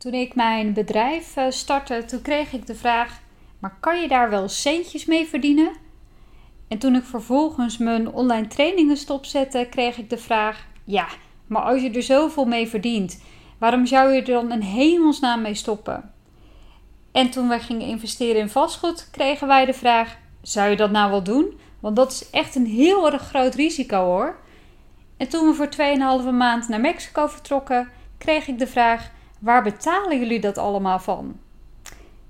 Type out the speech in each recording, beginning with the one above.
Toen ik mijn bedrijf eh, startte, toen kreeg ik de vraag: maar kan je daar wel centjes mee verdienen? En toen ik vervolgens mijn online trainingen stopzette, kreeg ik de vraag: ja, maar als je er zoveel mee verdient, waarom zou je er dan een hemelsnaam mee stoppen? En toen wij gingen investeren in vastgoed, kregen wij de vraag: zou je dat nou wel doen? Want dat is echt een heel erg groot risico hoor. En toen we voor 2,5 maand naar Mexico vertrokken, kreeg ik de vraag: waar betalen jullie dat allemaal van?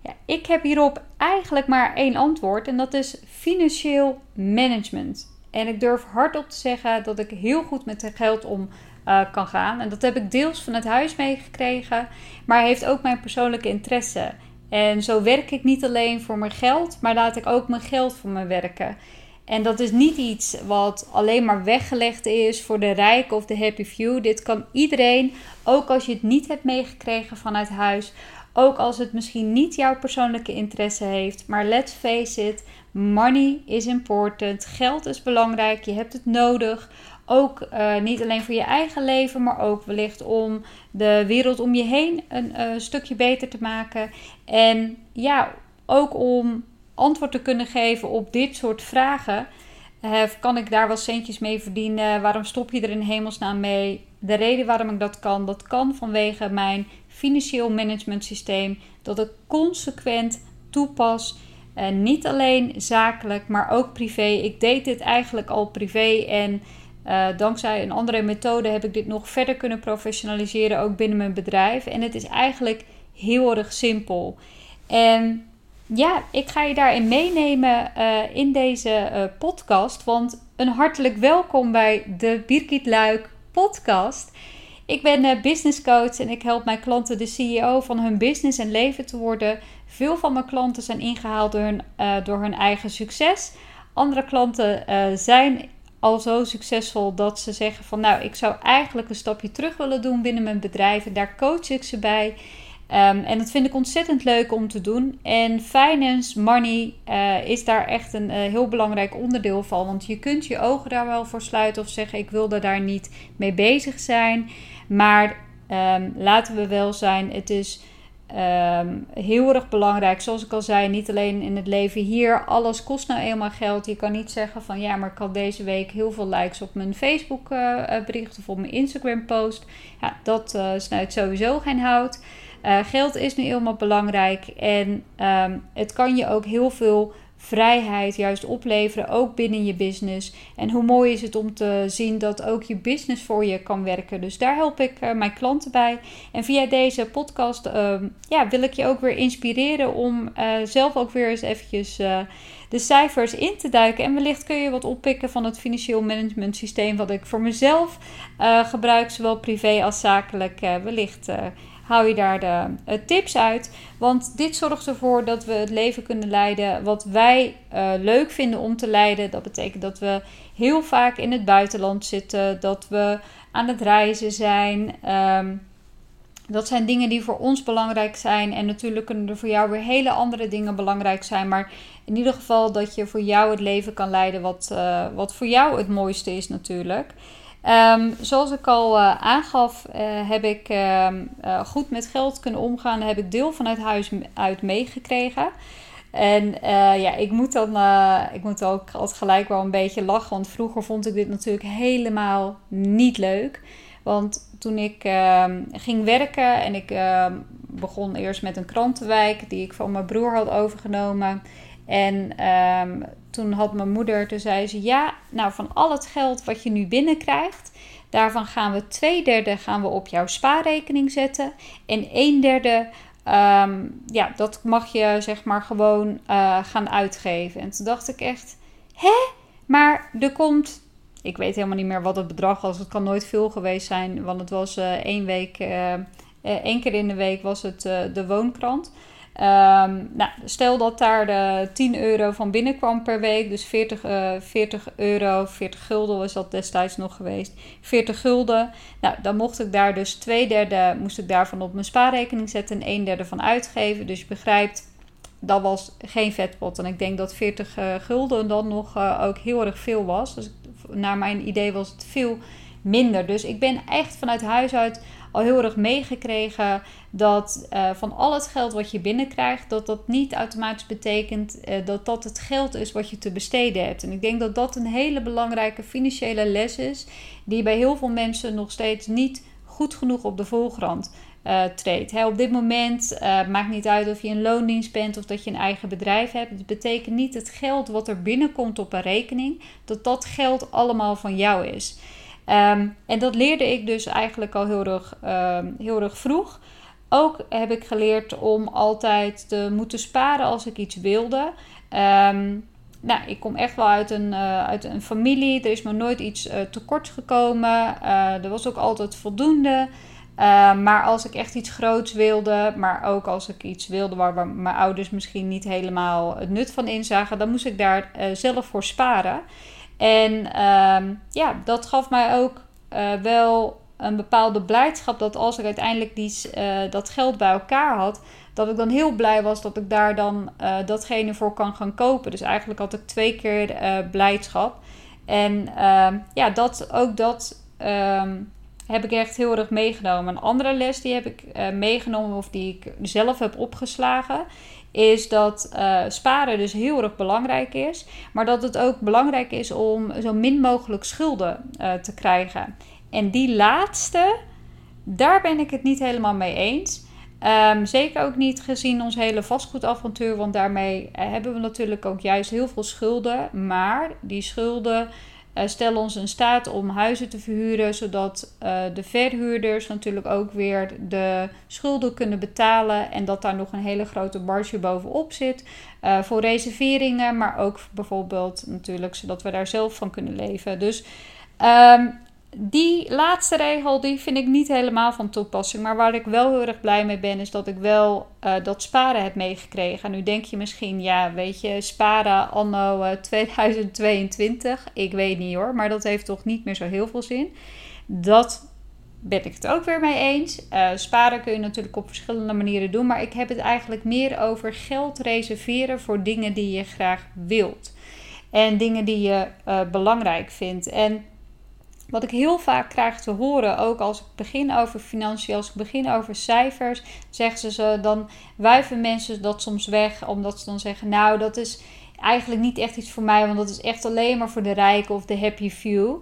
Ja, ik heb hierop eigenlijk maar één antwoord en dat is financieel management. En ik durf hardop te zeggen dat ik heel goed met geld om uh, kan gaan. En dat heb ik deels van het huis meegekregen, maar heeft ook mijn persoonlijke interesse. En zo werk ik niet alleen voor mijn geld, maar laat ik ook mijn geld voor me werken. En dat is niet iets wat alleen maar weggelegd is voor de rijken of de happy few. Dit kan iedereen, ook als je het niet hebt meegekregen vanuit huis. Ook als het misschien niet jouw persoonlijke interesse heeft. Maar let's face it, money is important. Geld is belangrijk. Je hebt het nodig. Ook uh, niet alleen voor je eigen leven, maar ook wellicht om de wereld om je heen een uh, stukje beter te maken. En ja, ook om antwoord te kunnen geven op dit soort vragen. Uh, kan ik daar wel centjes mee verdienen? Waarom stop je er in hemelsnaam mee? De reden waarom ik dat kan, dat kan vanwege mijn financieel management systeem. Dat ik consequent toepas. Uh, niet alleen zakelijk, maar ook privé. Ik deed dit eigenlijk al privé en uh, dankzij een andere methode heb ik dit nog verder kunnen professionaliseren, ook binnen mijn bedrijf. En het is eigenlijk heel erg simpel. En ja, ik ga je daarin meenemen uh, in deze uh, podcast. Want een hartelijk welkom bij de Birgit Luik podcast. Ik ben uh, business coach en ik help mijn klanten de CEO van hun business en leven te worden. Veel van mijn klanten zijn ingehaald door hun, door hun eigen succes. Andere klanten zijn al zo succesvol dat ze zeggen van nou, ik zou eigenlijk een stapje terug willen doen binnen mijn bedrijf. En daar coach ik ze bij. Um, en dat vind ik ontzettend leuk om te doen. En finance, money uh, is daar echt een uh, heel belangrijk onderdeel van. Want je kunt je ogen daar wel voor sluiten of zeggen: Ik wilde daar niet mee bezig zijn. Maar um, laten we wel zijn, het is um, heel erg belangrijk. Zoals ik al zei, niet alleen in het leven hier. Alles kost nou eenmaal geld. Je kan niet zeggen van ja, maar ik had deze week heel veel likes op mijn Facebook uh, bericht of op mijn Instagram post. Ja, dat snuit sowieso geen hout. Uh, geld is nu helemaal belangrijk en um, het kan je ook heel veel vrijheid juist opleveren, ook binnen je business. En hoe mooi is het om te zien dat ook je business voor je kan werken. Dus daar help ik uh, mijn klanten bij. En via deze podcast uh, ja, wil ik je ook weer inspireren om uh, zelf ook weer eens eventjes de cijfers in te duiken. En wellicht kun je wat oppikken van het financieel management systeem wat ik voor mezelf gebruik, zowel privé als zakelijk. wellicht hou je daar de uh, tips uit. Want dit zorgt ervoor dat we het leven kunnen leiden wat wij uh, leuk vinden om te leiden. Dat betekent dat we heel vaak in het buitenland zitten, dat we aan het reizen zijn. Um, dat zijn dingen die voor ons belangrijk zijn. En natuurlijk kunnen er voor jou weer hele andere dingen belangrijk zijn. Maar in ieder geval dat je voor jou het leven kan leiden wat, uh, wat voor jou het mooiste is natuurlijk. Um, zoals ik al uh, aangaf, uh, heb ik uh, goed met geld kunnen omgaan. Heb ik deel vanuit huis uit meegekregen. En ja, ik moet dan ik moet ook altijd gelijk wel een beetje lachen. Want vroeger vond ik dit natuurlijk helemaal niet leuk. Want toen ik ehm, ging werken en ik begon eerst met een krantenwijk die ik van mijn broer had overgenomen. En um, toen had mijn moeder, toen zei ze: Ja, nou van al het geld wat je nu binnenkrijgt, daarvan gaan we twee derde gaan we op jouw spaarrekening zetten. En een derde, um, ja, dat mag je zeg maar gewoon uh, gaan uitgeven. En toen dacht ik echt: Hè? Maar er komt. Ik weet helemaal niet meer wat het bedrag was. Het kan nooit veel geweest zijn, want het was uh, één week. Uh, één keer in de week was het de woonkrant. Um, nou, stel dat daar de 10 euro van binnenkwam per week, dus 40, uh, 40 euro, 40 gulden was dat destijds nog geweest, 40 gulden. Nou, dan mocht ik daar dus twee derde moest ik daarvan op mijn spaarrekening zetten en een derde van uitgeven. Dus je begrijpt, dat was geen vetpot. En ik denk dat 40 uh, gulden dan nog uh, ook heel erg veel was. Dus naar mijn idee was het veel minder. Dus ik ben echt vanuit huis uit al heel erg meegekregen dat uh, van al het geld wat je binnenkrijgt, dat dat niet automatisch betekent uh, dat dat het geld is wat je te besteden hebt. En ik denk dat dat een hele belangrijke financiële les is, die bij heel veel mensen nog steeds niet goed genoeg op de voorgrond uh, treedt. Op dit moment uh, maakt niet uit of je een loondienst bent of dat je een eigen bedrijf hebt. Het betekent niet het geld wat er binnenkomt op een rekening, dat dat geld allemaal van jou is. Um, en dat leerde ik dus eigenlijk al heel erg, um, heel erg vroeg. Ook heb ik geleerd om altijd te moeten sparen als ik iets wilde. Um, nou, ik kom echt wel uit een, uh, uit een familie. Er is me nooit iets uh, tekort gekomen. Uh, er was ook altijd voldoende. maar als ik echt iets groots wilde, maar ook als ik iets wilde waar, waar mijn ouders misschien niet helemaal het nut van inzagen, dan moest ik daar zelf voor sparen. En uh, ja, dat gaf mij ook wel een bepaalde blijdschap dat als ik uiteindelijk die, dat geld bij elkaar had, dat ik dan heel blij was dat ik daar dan uh, datgene voor kan gaan kopen. Dus eigenlijk had ik twee keer blijdschap. En uh, ja, dat, ook dat ehm, heb ik echt heel erg meegenomen. Een andere les die heb ik eh, meegenomen of die ik zelf heb opgeslagen, is dat sparen dus heel erg belangrijk is. Maar dat het ook belangrijk is om zo min mogelijk schulden te krijgen. En die laatste, daar ben ik het niet helemaal mee eens. Um, zeker ook niet gezien ons hele vastgoedavontuur, want daarmee uh, hebben we natuurlijk ook juist heel veel schulden. Maar die schulden uh, stellen ons in staat om huizen te verhuren, zodat uh, de verhuurders natuurlijk ook weer de schulden kunnen betalen. En dat daar nog een hele grote marge bovenop zit voor reserveringen, maar ook bijvoorbeeld natuurlijk zodat we daar zelf van kunnen leven. Dus um, die laatste regel die vind ik niet helemaal van toepassing. Maar waar ik wel heel erg blij mee ben, is dat ik wel uh, dat sparen heb meegekregen. En nu denk je misschien, ja, weet je, sparen anno uh, 2022. Ik weet niet hoor, maar dat heeft toch niet meer zo heel veel zin. Dat ben ik het ook weer mee eens. Uh, sparen kun je natuurlijk op verschillende manieren doen. Maar ik heb het eigenlijk meer over geld reserveren voor dingen die je graag wilt. En dingen die je belangrijk vindt. En wat ik heel vaak krijg te horen, ook als ik begin over financiën, als ik begin over cijfers, zeggen ze, dan wuiven mensen dat soms weg, omdat ze dan zeggen, nou dat is eigenlijk niet echt iets voor mij, want dat is echt alleen maar voor de rijken of de happy few.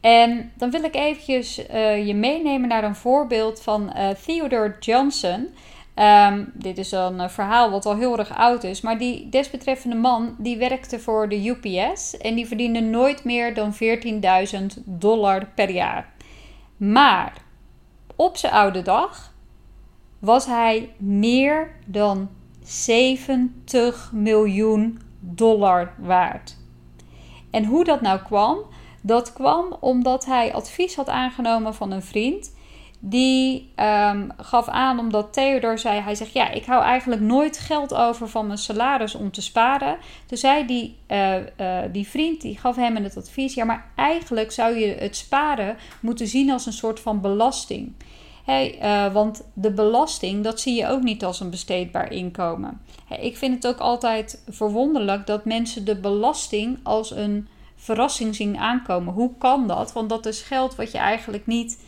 En dan wil ik eventjes uh, je meenemen naar een voorbeeld van uh, Theodore Johnson. Um, dit is een uh, verhaal wat al heel erg oud is. Maar die desbetreffende man die werkte voor de UPS. En die verdiende nooit meer dan 14.000 dollar per jaar. Maar op zijn oude dag was hij meer dan 70 miljoen dollar waard. En hoe dat nou kwam? Dat kwam omdat hij advies had aangenomen van een vriend die um, gaf aan omdat Theodor zei: Hij zegt, ja, ik hou eigenlijk nooit geld over van mijn salaris om te sparen. Toen zei die, uh, uh, die vriend, die gaf hem het advies: Ja, maar eigenlijk zou je het sparen moeten zien als een soort van belasting. Uh, want de belasting, dat zie je ook niet als een besteedbaar inkomen. Ik vind het ook altijd verwonderlijk dat mensen de belasting als een verrassing zien aankomen. Hoe kan dat? Want dat is geld wat je eigenlijk niet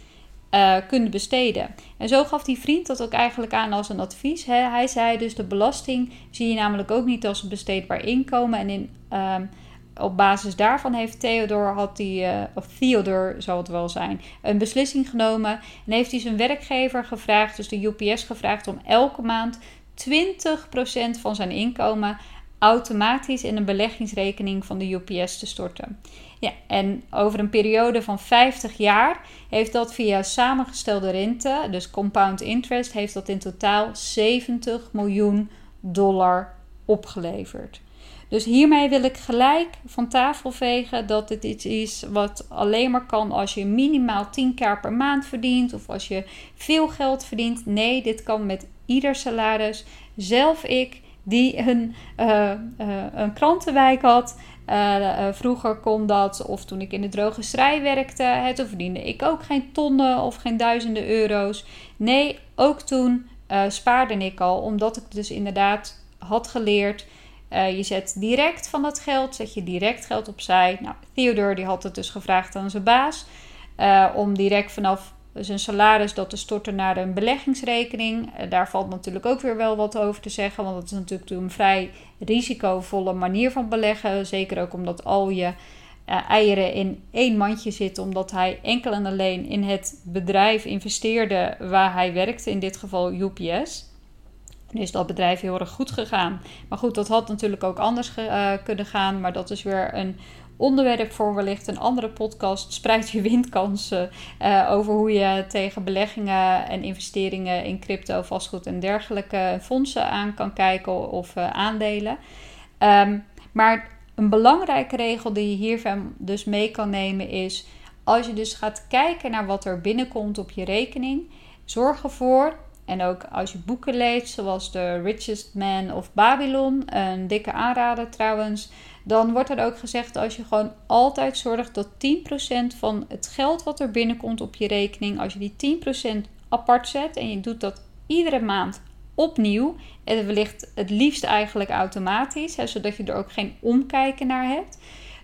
uh, kunnen besteden. En zo gaf die vriend dat ook eigenlijk aan als een advies. Hè. Hij zei dus de belasting zie je namelijk ook niet als een besteedbaar inkomen. En in, uh, op basis daarvan heeft Theodor, had die, uh, of Theodor zal het wel zijn, een beslissing genomen. En heeft hij zijn werkgever gevraagd, dus de UPS gevraagd, om elke maand 20% van zijn inkomen automatisch in een beleggingsrekening van de UPS te storten. Ja, en over een periode van 50 jaar heeft dat via samengestelde rente, dus compound interest, heeft dat in totaal 70 miljoen dollar opgeleverd. Dus hiermee wil ik gelijk van tafel vegen dat dit iets is wat alleen maar kan als je minimaal 10 keer per maand verdient of als je veel geld verdient. Nee, dit kan met ieder salaris. Zelf ik die een, uh, een krantenwijk had. Uh, vroeger kon dat, of toen ik in de drogisterij werkte, hè, toen verdiende ik ook geen tonnen of geen duizenden euro's. Nee, ook toen spaarde ik al, omdat ik dus inderdaad had geleerd. je zet direct van dat geld, zet je direct geld opzij. Nou, Theodore die had het dus gevraagd aan zijn baas om direct vanaf zijn salaris dat te storten naar een beleggingsrekening. Eh, daar valt natuurlijk ook weer wel wat over te zeggen, want dat is natuurlijk een vrij risicovolle manier van beleggen. Zeker ook omdat al je uh, eieren in één mandje zitten, omdat hij enkel en alleen in het bedrijf investeerde waar hij werkte, in dit geval UPS. Nu is dat bedrijf heel erg goed gegaan. Maar goed, dat had natuurlijk ook anders uh, kunnen gaan. Maar dat is weer een onderwerp voor wellicht een andere podcast. Spreid je windkansen uh, over hoe je tegen beleggingen en investeringen in crypto, vastgoed en dergelijke fondsen aan kan kijken of uh, aandelen. Um, maar een belangrijke regel die je hiervan dus mee kan nemen is: als je dus gaat kijken naar wat er binnenkomt op je rekening, zorg ervoor. En ook als je boeken leest, zoals The Richest Man of Babylon, een dikke aanrader trouwens, dan wordt er ook gezegd als je gewoon altijd zorgt dat 10% van het geld wat er binnenkomt op je rekening, als je die 10% apart zet en je doet dat iedere maand opnieuw. En wellicht het liefst eigenlijk automatisch, zodat je er ook geen omkijken naar hebt.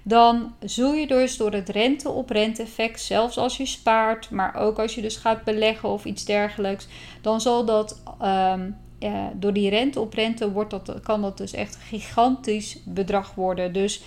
Dan zul je dus door het rente op rente effect, zelfs als je spaart, maar ook als je dus gaat beleggen of iets dergelijks, dan zal dat ja, door die rente op rente wordt dat, kan dat dus echt een gigantisch bedrag worden. Dus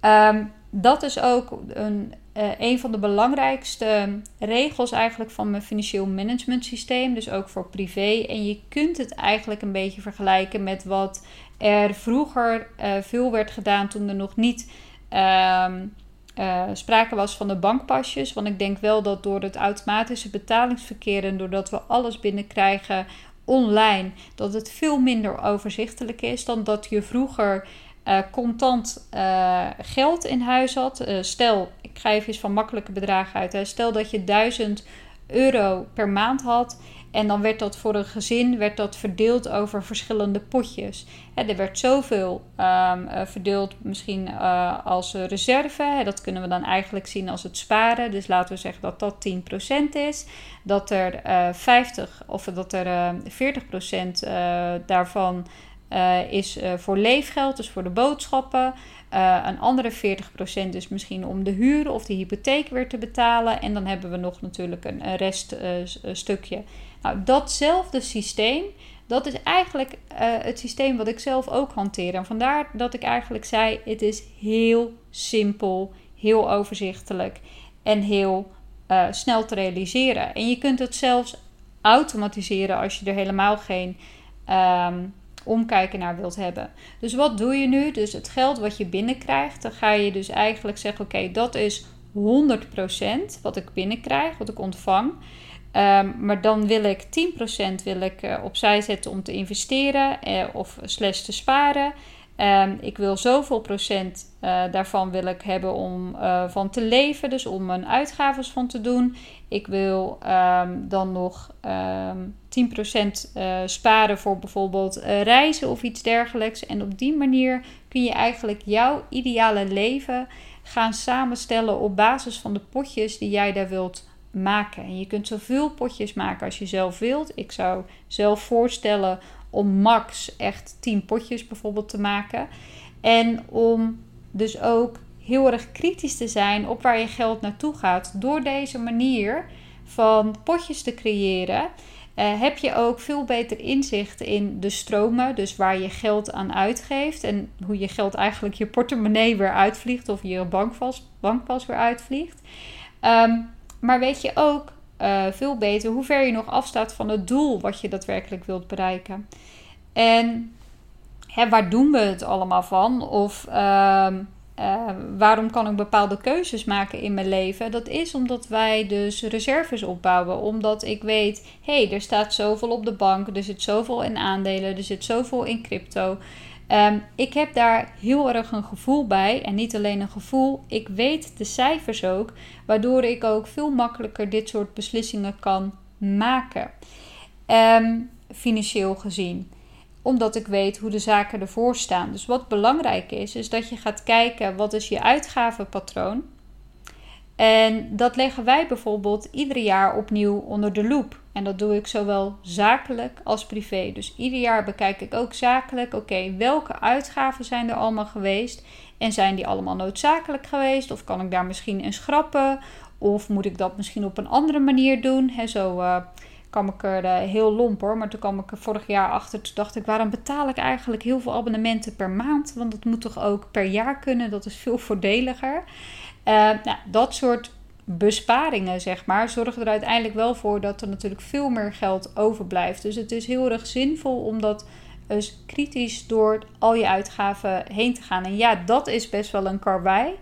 um, dat is ook een, uh, een van de belangrijkste regels eigenlijk van mijn financieel management systeem. Dus ook voor privé. En je kunt het eigenlijk een beetje vergelijken met wat er vroeger uh, veel werd gedaan toen er nog niet uh, sprake was van de bankpasjes. Want ik denk wel dat door het automatische betalingsverkeer en doordat we alles binnenkrijgen online, dat het veel minder overzichtelijk is dan dat je vroeger uh, contant uh, geld in huis had. Stel, ik ga even van makkelijke bedragen uit. Stel dat je 1000 euro per maand had. En dan werd dat voor een gezin werd dat verdeeld over verschillende potjes. Er werd zoveel um, verdeeld, misschien als reserve. Dat kunnen we dan eigenlijk zien als het sparen. Dus laten we zeggen dat dat 10% is. Dat er 50 of dat er 40% daarvan uh, is uh, voor leefgeld, dus voor de boodschappen. Uh, een andere 40% is misschien om de huur of de hypotheek weer te betalen. En dan hebben we nog natuurlijk een, reststukje. nou, datzelfde systeem, dat is eigenlijk het systeem wat ik zelf ook hanteer. En vandaar dat ik eigenlijk zei: het is heel simpel, heel overzichtelijk en heel snel te realiseren. En je kunt het zelfs automatiseren als je er helemaal geen. Um, omkijken naar wilt hebben. Dus wat doe je nu? Dus het geld wat je binnenkrijgt, dan ga je dus eigenlijk zeggen: oké, dat is 100% wat ik binnenkrijg, wat ik ontvang. Um, maar dan wil ik 10% wil ik, uh, opzij zetten om te investeren uh, of slash te sparen. Um, ik wil zoveel procent uh, daarvan wil ik hebben om uh, van te leven, dus om mijn uitgaven van te doen. Ik wil um, dan nog um, 10% uh, sparen voor bijvoorbeeld reizen of iets dergelijks. En op die manier kun je eigenlijk jouw ideale leven gaan samenstellen op basis van de potjes die jij daar wilt maken. En je kunt zoveel potjes maken als je zelf wilt. Ik zou zelf voorstellen om max echt 10 potjes bijvoorbeeld te maken. En om dus ook heel erg kritisch te zijn op waar je geld naartoe gaat. Door deze manier van potjes te creëren, uh, heb je ook veel beter inzicht in de stromen. Dus waar je geld aan uitgeeft en hoe je geld eigenlijk je portemonnee weer uitvliegt of je bankpas, bankpas weer uitvliegt. Um, maar weet je ook uh, veel beter hoe ver je nog afstaat van het doel wat je daadwerkelijk wilt bereiken. En hè, waar doen we het allemaal van? Of uh, uh, waarom kan ik bepaalde keuzes maken in mijn leven? Dat is omdat wij dus reserves opbouwen. Omdat ik weet, hé, hey, er staat zoveel op de bank, er zit zoveel in aandelen, er zit zoveel in crypto. Um, ik heb daar heel erg een gevoel bij. En niet alleen een gevoel, ik weet de cijfers ook. Waardoor ik ook veel makkelijker dit soort beslissingen kan maken. Um, financieel gezien omdat ik weet hoe de zaken ervoor staan. Dus wat belangrijk is, is dat je gaat kijken wat is je uitgavenpatroon. En dat leggen wij bijvoorbeeld ieder jaar opnieuw onder de loep. En dat doe ik zowel zakelijk als privé. Dus ieder jaar bekijk ik ook zakelijk, oké, welke uitgaven zijn er allemaal geweest? En zijn die allemaal noodzakelijk geweest? Of kan ik daar misschien een schrappen? Of moet ik dat misschien op een andere manier doen? He, zo uh, kwam ik er uh, heel lomp hoor. Maar toen kwam ik er vorig jaar achter. Toen dacht ik, waarom betaal ik eigenlijk heel veel abonnementen per maand? Want dat moet toch ook per jaar kunnen? Dat is veel voordeliger. Uh, nou, dat soort besparingen, zeg maar, zorgen er uiteindelijk wel voor dat er natuurlijk veel meer geld overblijft. Dus het is heel erg zinvol om dat dus kritisch door al je uitgaven heen te gaan. En ja, dat is best wel een karwei.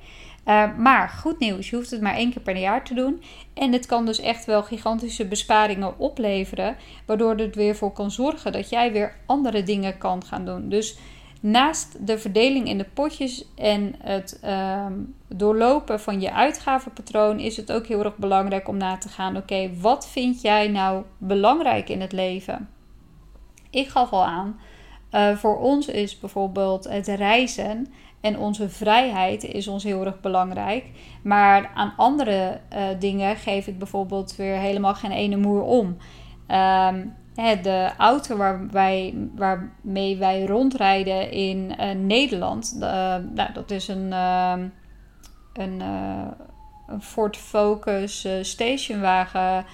Uh, maar goed nieuws, je hoeft het maar één keer per jaar te doen. En het kan dus echt wel gigantische besparingen opleveren. Waardoor het weer voor kan zorgen dat jij weer andere dingen kan gaan doen. Dus naast de verdeling in de potjes en het uh, doorlopen van je uitgavenpatroon, is het ook heel erg belangrijk om na te gaan: oké, wat vind jij nou belangrijk in het leven? Ik gaf al aan uh, voor ons is bijvoorbeeld het reizen en onze vrijheid is ons heel erg belangrijk. Maar aan andere uh, dingen geef ik bijvoorbeeld weer helemaal geen ene moer om. Um, de auto waar wij, waarmee wij rondrijden in uh, Nederland, nou, dat is een, ehm, een, een Ford Focus stationwagen.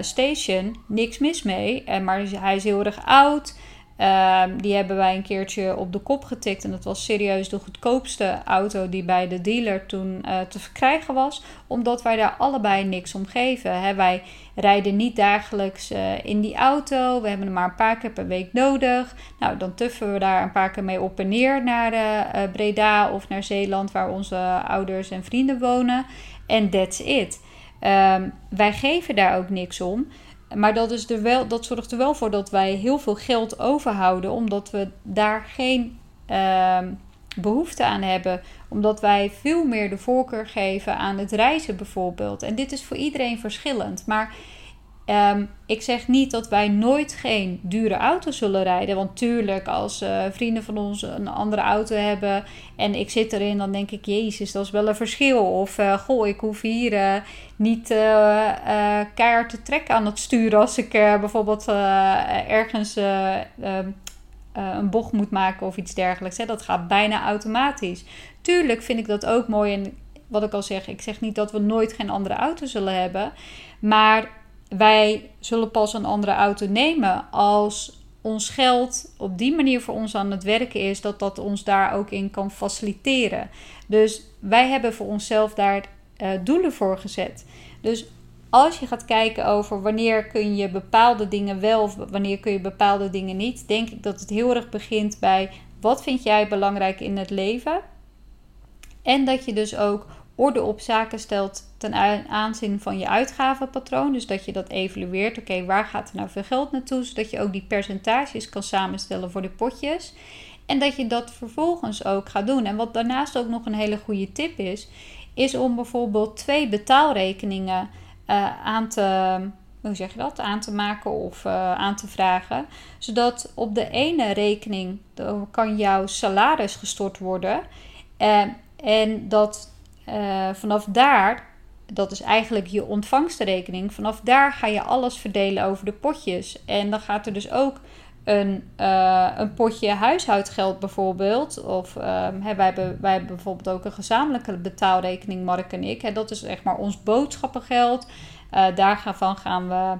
station, niks mis mee. maar hij is heel erg oud. Ehm, die hebben wij een keertje op de kop getikt. En dat was serieus de goedkoopste auto die bij de dealer toen uh, te verkrijgen was. Omdat wij daar allebei niks om geven. wij rijden niet dagelijks uh, in die auto. We hebben hem maar een paar keer per week nodig. Nou, dan tuffen we daar een paar keer mee op en neer naar uh, Breda of naar Zeeland, waar onze ouders en vrienden wonen. En that's it. Um, wij geven daar ook niks om. Maar dat, is er wel, dat zorgt er wel voor dat wij heel veel geld overhouden, omdat we daar geen uh, behoefte aan hebben. Omdat wij veel meer de voorkeur geven aan het reizen bijvoorbeeld. En dit is voor iedereen verschillend. Maar Um, ik zeg niet dat wij nooit geen dure auto zullen rijden. Want tuurlijk, als uh, vrienden van ons een andere auto hebben en ik zit erin, dan denk ik, Jezus, dat is wel een verschil. Of uh, goh, ik hoef hier uh, niet keihard te trekken aan het sturen als ik bijvoorbeeld ergens ehm, een bocht moet maken of iets dergelijks. Hè. Dat gaat bijna automatisch. Tuurlijk vind ik dat ook mooi. En wat ik al zeg, ik zeg niet dat we nooit geen andere auto zullen hebben. Maar wij zullen pas een andere auto nemen als ons geld op die manier voor ons aan het werken is, dat dat ons daar ook in kan faciliteren. Dus wij hebben voor onszelf daar uh, doelen voor gezet. Dus als je gaat kijken over wanneer kun je bepaalde dingen wel of wanneer kun je bepaalde dingen niet, denk ik dat het heel erg begint bij wat vind jij belangrijk in het leven? En dat je dus ook orde op zaken stelt ten aanzien van je uitgavenpatroon. Dus dat je dat evalueert. Oké, waar gaat er nou veel geld naartoe? Zodat je ook die percentages kan samenstellen voor de potjes. En dat je dat vervolgens ook gaat doen. En wat daarnaast ook nog een hele goede tip is, is om bijvoorbeeld twee betaalrekeningen uh, aan te. Hoe zeg je dat? Aan te maken of uh, aan te vragen. Zodat op de ene rekening kan jouw salaris gestort worden. Uh, en dat uh, vanaf daar, dat is eigenlijk je ontvangstrekening, vanaf daar ga je alles verdelen over de potjes. En dan gaat er dus ook een, uh, een potje huishoudgeld bijvoorbeeld. Of hè, wij, hebben, wij hebben bijvoorbeeld ook een gezamenlijke betaalrekening, Mark en ik. Hè, dat is echt maar ons boodschappengeld. Uh, daarvan gaan we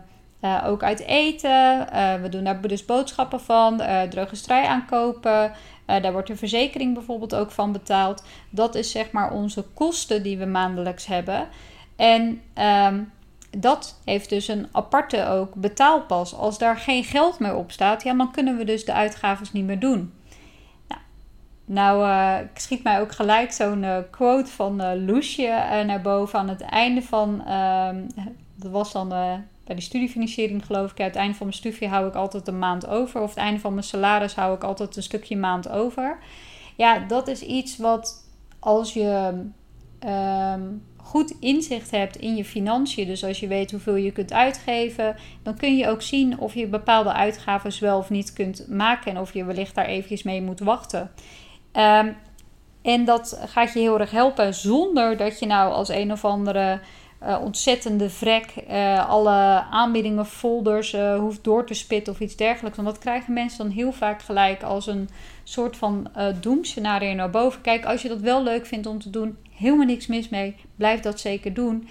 ook uit eten. we doen daar dus boodschappen van, drogisterij aankopen. Uh, daar wordt de verzekering bijvoorbeeld ook van betaald. Dat is zeg maar onze kosten die we maandelijks hebben. En um, dat heeft dus een aparte ook betaalpas. Als daar geen geld meer op staat, ja, dan kunnen we dus de uitgaven niet meer doen. Nou, nou uh, schiet mij ook gelijk zo'n uh, quote van uh, Loesje naar boven aan het einde van. Ehm, dat was dan bij die studiefinanciering geloof ik. Aan het einde van mijn studie hou ik altijd een maand over. Of het einde van mijn salaris hou ik altijd een stukje maand over. Ja, dat is iets wat als je ehm, goed inzicht hebt in je financiën. Dus als je weet hoeveel je kunt uitgeven. Dan kun je ook zien of je bepaalde uitgaven wel of niet kunt maken. En of je wellicht daar eventjes mee moet wachten. Um, en dat gaat je heel erg helpen zonder dat je nou als een of andere uh, ontzettende vrek uh, alle aanbiedingen, folders uh, hoeft door te spitten of iets dergelijks. Want dat krijgen mensen dan heel vaak gelijk als een soort van doemscenario naar boven. Kijk, als je dat wel leuk vindt om te doen, helemaal niks mis mee. Blijf dat zeker doen.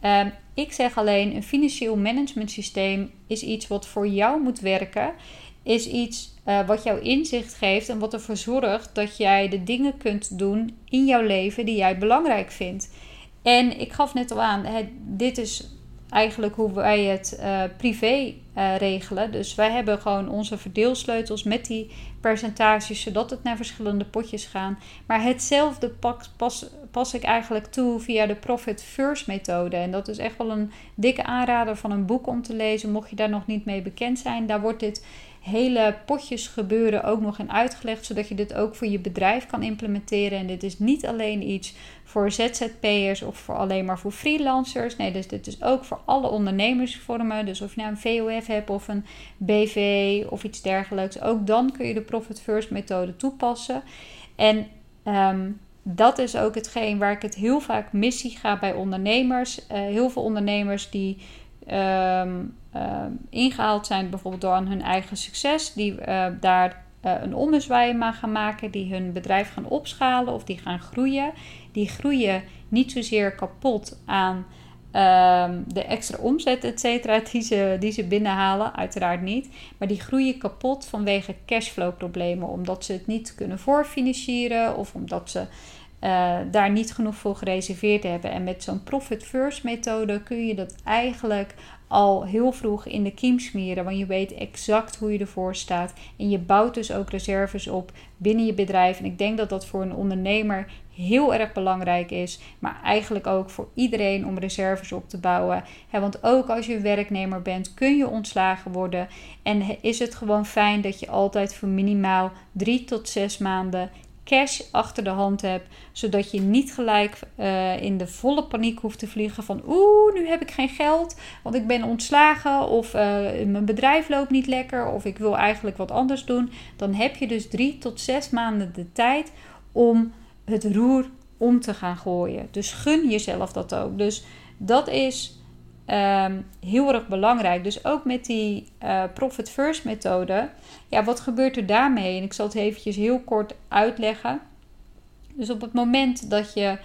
Ehm, ik zeg alleen, een financieel management systeem is iets wat voor jou moet werken. Is iets wat jou inzicht geeft en wat ervoor zorgt dat jij de dingen kunt doen in jouw leven die jij belangrijk vindt. En ik gaf net al aan, dit is eigenlijk hoe wij het uh, privé uh, regelen. Dus wij hebben gewoon onze verdeelsleutels met die percentages, zodat het naar verschillende potjes gaan. Maar hetzelfde pas, pas, pas ik eigenlijk toe via de Profit First methode. En dat is echt wel een dikke aanrader van een boek om te lezen, mocht je daar nog niet mee bekend zijn. Daar wordt dit hele potjes gebeuren ook nog in uitgelegd, zodat je dit ook voor je bedrijf kan implementeren. En dit is niet alleen iets voor ZZP'ers of voor alleen maar voor freelancers. Nee, dus dit is ook voor alle ondernemersvormen. Dus of je nou een VOF hebt of een BV of iets dergelijks. Ook dan kun je de Profit First methode toepassen. En ehm, dat is ook hetgeen waar ik het heel vaak missie ga bij ondernemers. Uh, heel veel ondernemers die um, ingehaald zijn, bijvoorbeeld door hun eigen succes, die uh, daar uh, een ommezwaai maar gaan maken, die hun bedrijf gaan opschalen of die gaan groeien. Die groeien niet zozeer kapot aan um, de extra omzet, et cetera, die ze, die ze binnenhalen, uiteraard niet. Maar die groeien kapot vanwege cashflow problemen, omdat ze het niet kunnen voorfinancieren of omdat ze uh, daar niet genoeg voor gereserveerd hebben. En met zo'n profit first methode kun je dat eigenlijk al heel vroeg in de kiem smeren. Want je weet exact hoe je ervoor staat. En je bouwt dus ook reserves op binnen je bedrijf. En ik denk dat dat voor een ondernemer heel erg belangrijk is. Maar eigenlijk ook voor iedereen om reserves op te bouwen. want ook als je werknemer bent, kun je ontslagen worden. En is het gewoon fijn dat je altijd voor minimaal drie tot zes maanden cash achter de hand hebt, zodat je niet gelijk uh, in de volle paniek hoeft te vliegen van oeh, nu heb ik geen geld, want ik ben ontslagen of uh, mijn bedrijf loopt niet lekker of ik wil eigenlijk wat anders doen. Dan heb je dus drie tot zes maanden de tijd om het roer om te gaan gooien. Dus gun jezelf dat ook. Dus dat is Um, heel erg belangrijk. Dus ook met die uh, Profit First methode. Ja, wat gebeurt er daarmee? En ik zal het eventjes heel kort uitleggen. Dus op het moment dat je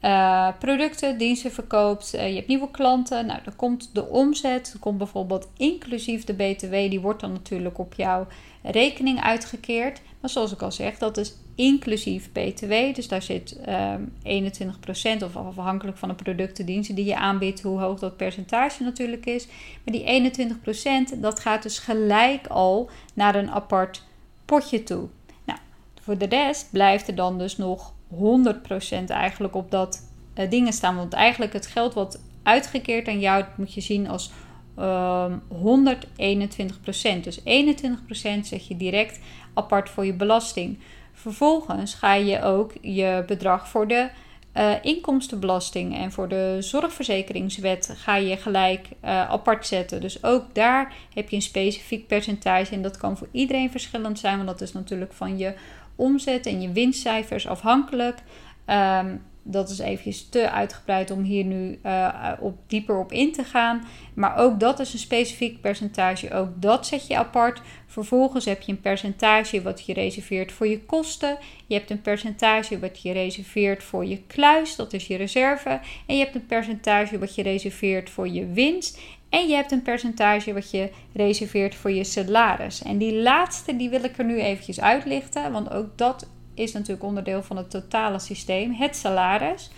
uh, producten, diensten verkoopt, uh, je hebt nieuwe klanten, nou, dan komt de omzet, dan komt bijvoorbeeld inclusief de BTW, die wordt dan natuurlijk op jouw rekening uitgekeerd. Maar zoals ik al zeg, dat is inclusief BTW. Dus daar zit um, ehm, 21% of afhankelijk van de producten, diensten die je aanbiedt, hoe hoog dat percentage natuurlijk is. Maar die 21% dat gaat dus gelijk al naar een apart potje toe. Nou, voor de rest blijft er dan dus nog 100% eigenlijk op dat uh, dingen staan. Want eigenlijk het geld wat uitgekeerd aan jou, moet je zien als um, 121%. Dus 21% zeg je direct apart voor je belasting. Vervolgens ga je ook je bedrag voor de uh, inkomstenbelasting en voor de zorgverzekeringswet ga je gelijk uh, apart zetten. Dus ook daar heb je een specifiek percentage. En dat kan voor iedereen verschillend zijn, want dat is natuurlijk van je omzet en je winstcijfers afhankelijk. Um, dat is eventjes te uitgebreid om hier nu uh, op, dieper op in te gaan. Maar ook dat is een specifiek percentage. Ook dat zet je apart. Vervolgens heb je een percentage wat je reserveert voor je kosten. Je hebt een percentage wat je reserveert voor je kluis, dat is je reserve. En je hebt een percentage wat je reserveert voor je winst. En je hebt een percentage wat je reserveert voor je salaris. En die laatste die wil ik er nu eventjes uitlichten, want ook dat is natuurlijk onderdeel van het totale systeem, het salaris.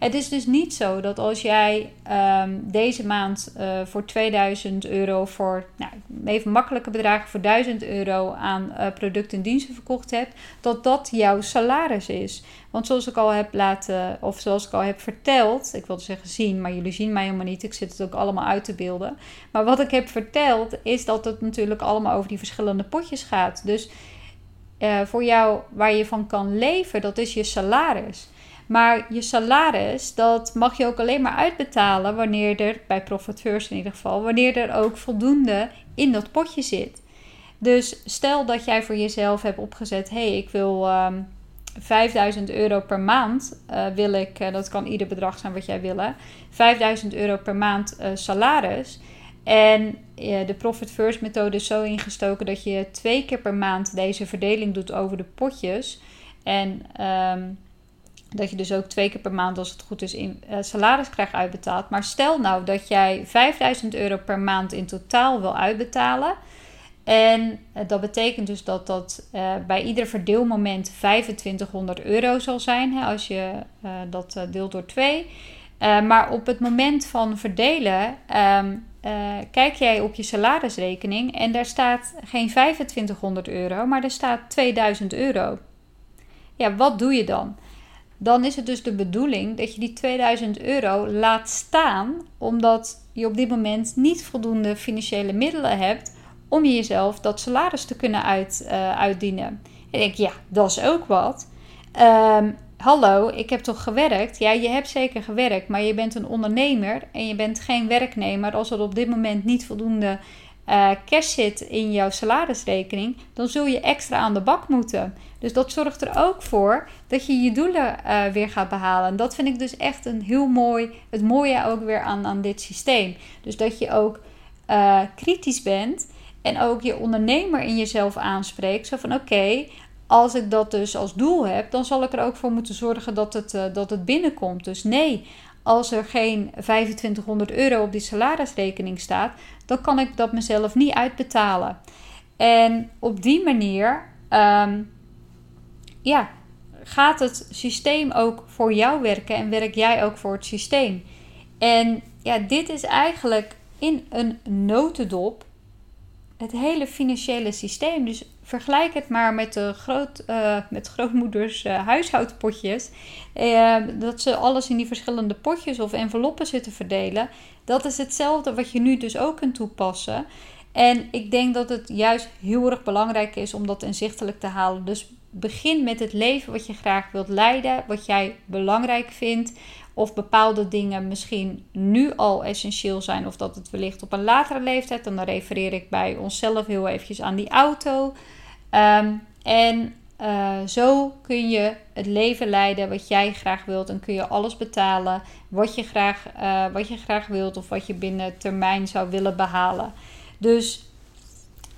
Het is dus niet zo dat als jij um, deze maand uh, voor 2000 euro voor, nou, even makkelijke bedragen, voor 1000 euro aan uh, producten en diensten verkocht hebt, dat dat jouw salaris is. Want zoals ik al heb laten, of zoals ik al heb verteld, ik wilde zeggen zien, maar jullie zien mij helemaal niet, ik zit het ook allemaal uit te beelden. Maar wat ik heb verteld is dat het natuurlijk allemaal over die verschillende potjes gaat. Dus uh, voor jou waar je van kan leven, dat is je salaris. Maar je salaris, dat mag je ook alleen maar uitbetalen wanneer er, bij profiteurs in ieder geval, wanneer er ook voldoende in dat potje zit. Dus stel dat jij voor jezelf hebt opgezet, hé, hey, ik wil um, ehm, 5000 euro per maand, uh, wil ik, uh, dat kan ieder bedrag zijn wat jij wil, hè, 5000 euro per maand salaris. En de Profit First methode is zo ingestoken dat je twee keer per maand deze verdeling doet over de potjes. En um, Dat je dus ook twee keer per maand, als het goed is, in uh, salaris krijgt uitbetaald. Maar stel nou dat jij 5000 euro per maand in totaal wil uitbetalen. En uh, dat betekent dus dat dat uh, bij ieder verdeelmoment 2500 euro zal zijn. Hè, als je dat deelt door twee. maar op het moment van verdelen. Um, kijk jij op je salarisrekening en daar staat geen 2500 euro, maar er staat 2000 euro. Ja, wat doe je dan? dan is het dus de bedoeling dat je die 2000 euro laat staan, omdat je op dit moment niet voldoende financiële middelen hebt om jezelf dat salaris te kunnen uit, uh, uitdienen. En ik denk, ja, dat is ook wat. Um, hallo, ik heb toch gewerkt? Ja, je hebt zeker gewerkt, maar je bent een ondernemer en je bent geen werknemer als er op dit moment niet voldoende uh, cash zit in jouw salarisrekening, dan zul je extra aan de bak moeten. Dus dat zorgt er ook voor dat je je doelen uh, weer gaat behalen. En dat vind ik dus echt een heel mooi, het mooie ook weer aan, aan dit systeem. Dus dat je ook uh, kritisch bent en ook je ondernemer in jezelf aanspreekt. Zo van oké, als ik dat dus als doel heb, dan zal ik er ook voor moeten zorgen dat het, uh, dat het binnenkomt. Dus nee, als er geen 2500 euro op die salarisrekening staat, dan kan ik dat mezelf niet uitbetalen. En op die manier um, ja, gaat het systeem ook voor jou werken en werk jij ook voor het systeem. En ja, dit is eigenlijk in een notendop het hele financiële systeem. Dus vergelijk het maar met, de groot, uh, met grootmoeders uh, huishoudpotjes. Uh, dat ze alles in die verschillende potjes of enveloppen zitten verdelen. Dat is hetzelfde wat je nu dus ook kunt toepassen. En ik denk dat het juist heel erg belangrijk is om dat inzichtelijk te halen. Dus begin met het leven wat je graag wilt leiden, wat jij belangrijk vindt. Of bepaalde dingen misschien nu al essentieel zijn, of dat het wellicht op een latere leeftijd. dan refereer ik bij onszelf heel eventjes aan die auto. Um, en uh, zo kun je het leven leiden wat jij graag wilt en kun je alles betalen wat je graag, uh, wat je graag wilt of wat je binnen termijn zou willen behalen. Dus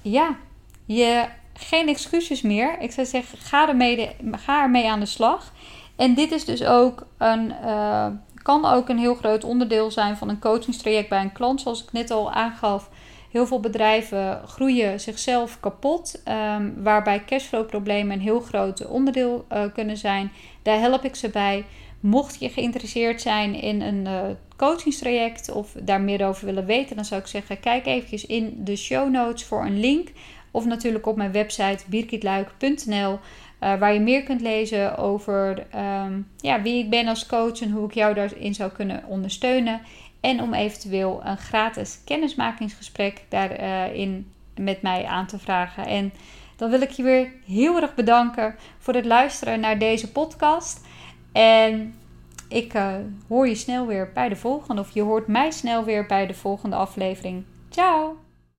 ja, je, geen excuses meer. Ik zou zeggen, ga ermee, ga ermee aan de slag. En dit is dus ook een, uh, kan ook een heel groot onderdeel zijn van een coachingstraject bij een klant, zoals ik net al aangaf. Heel veel bedrijven groeien zichzelf kapot, um, waarbij cashflow-problemen een heel groot onderdeel uh, kunnen zijn. Daar help ik ze bij. Mocht je geïnteresseerd zijn in een uh, coachingstraject of daar meer over willen weten, dan zou ik zeggen: kijk eventjes in de show notes voor een link. Of natuurlijk op mijn website birkitluik.nl, uh, waar je meer kunt lezen over um, ja, wie ik ben als coach en hoe ik jou daarin zou kunnen ondersteunen. En om eventueel een gratis kennismakingsgesprek daarin met mij aan te vragen. En dan wil ik je weer heel erg bedanken voor het luisteren naar deze podcast. En ik uh, hoor je snel weer bij de volgende, of je hoort mij snel weer bij de volgende aflevering. Ciao!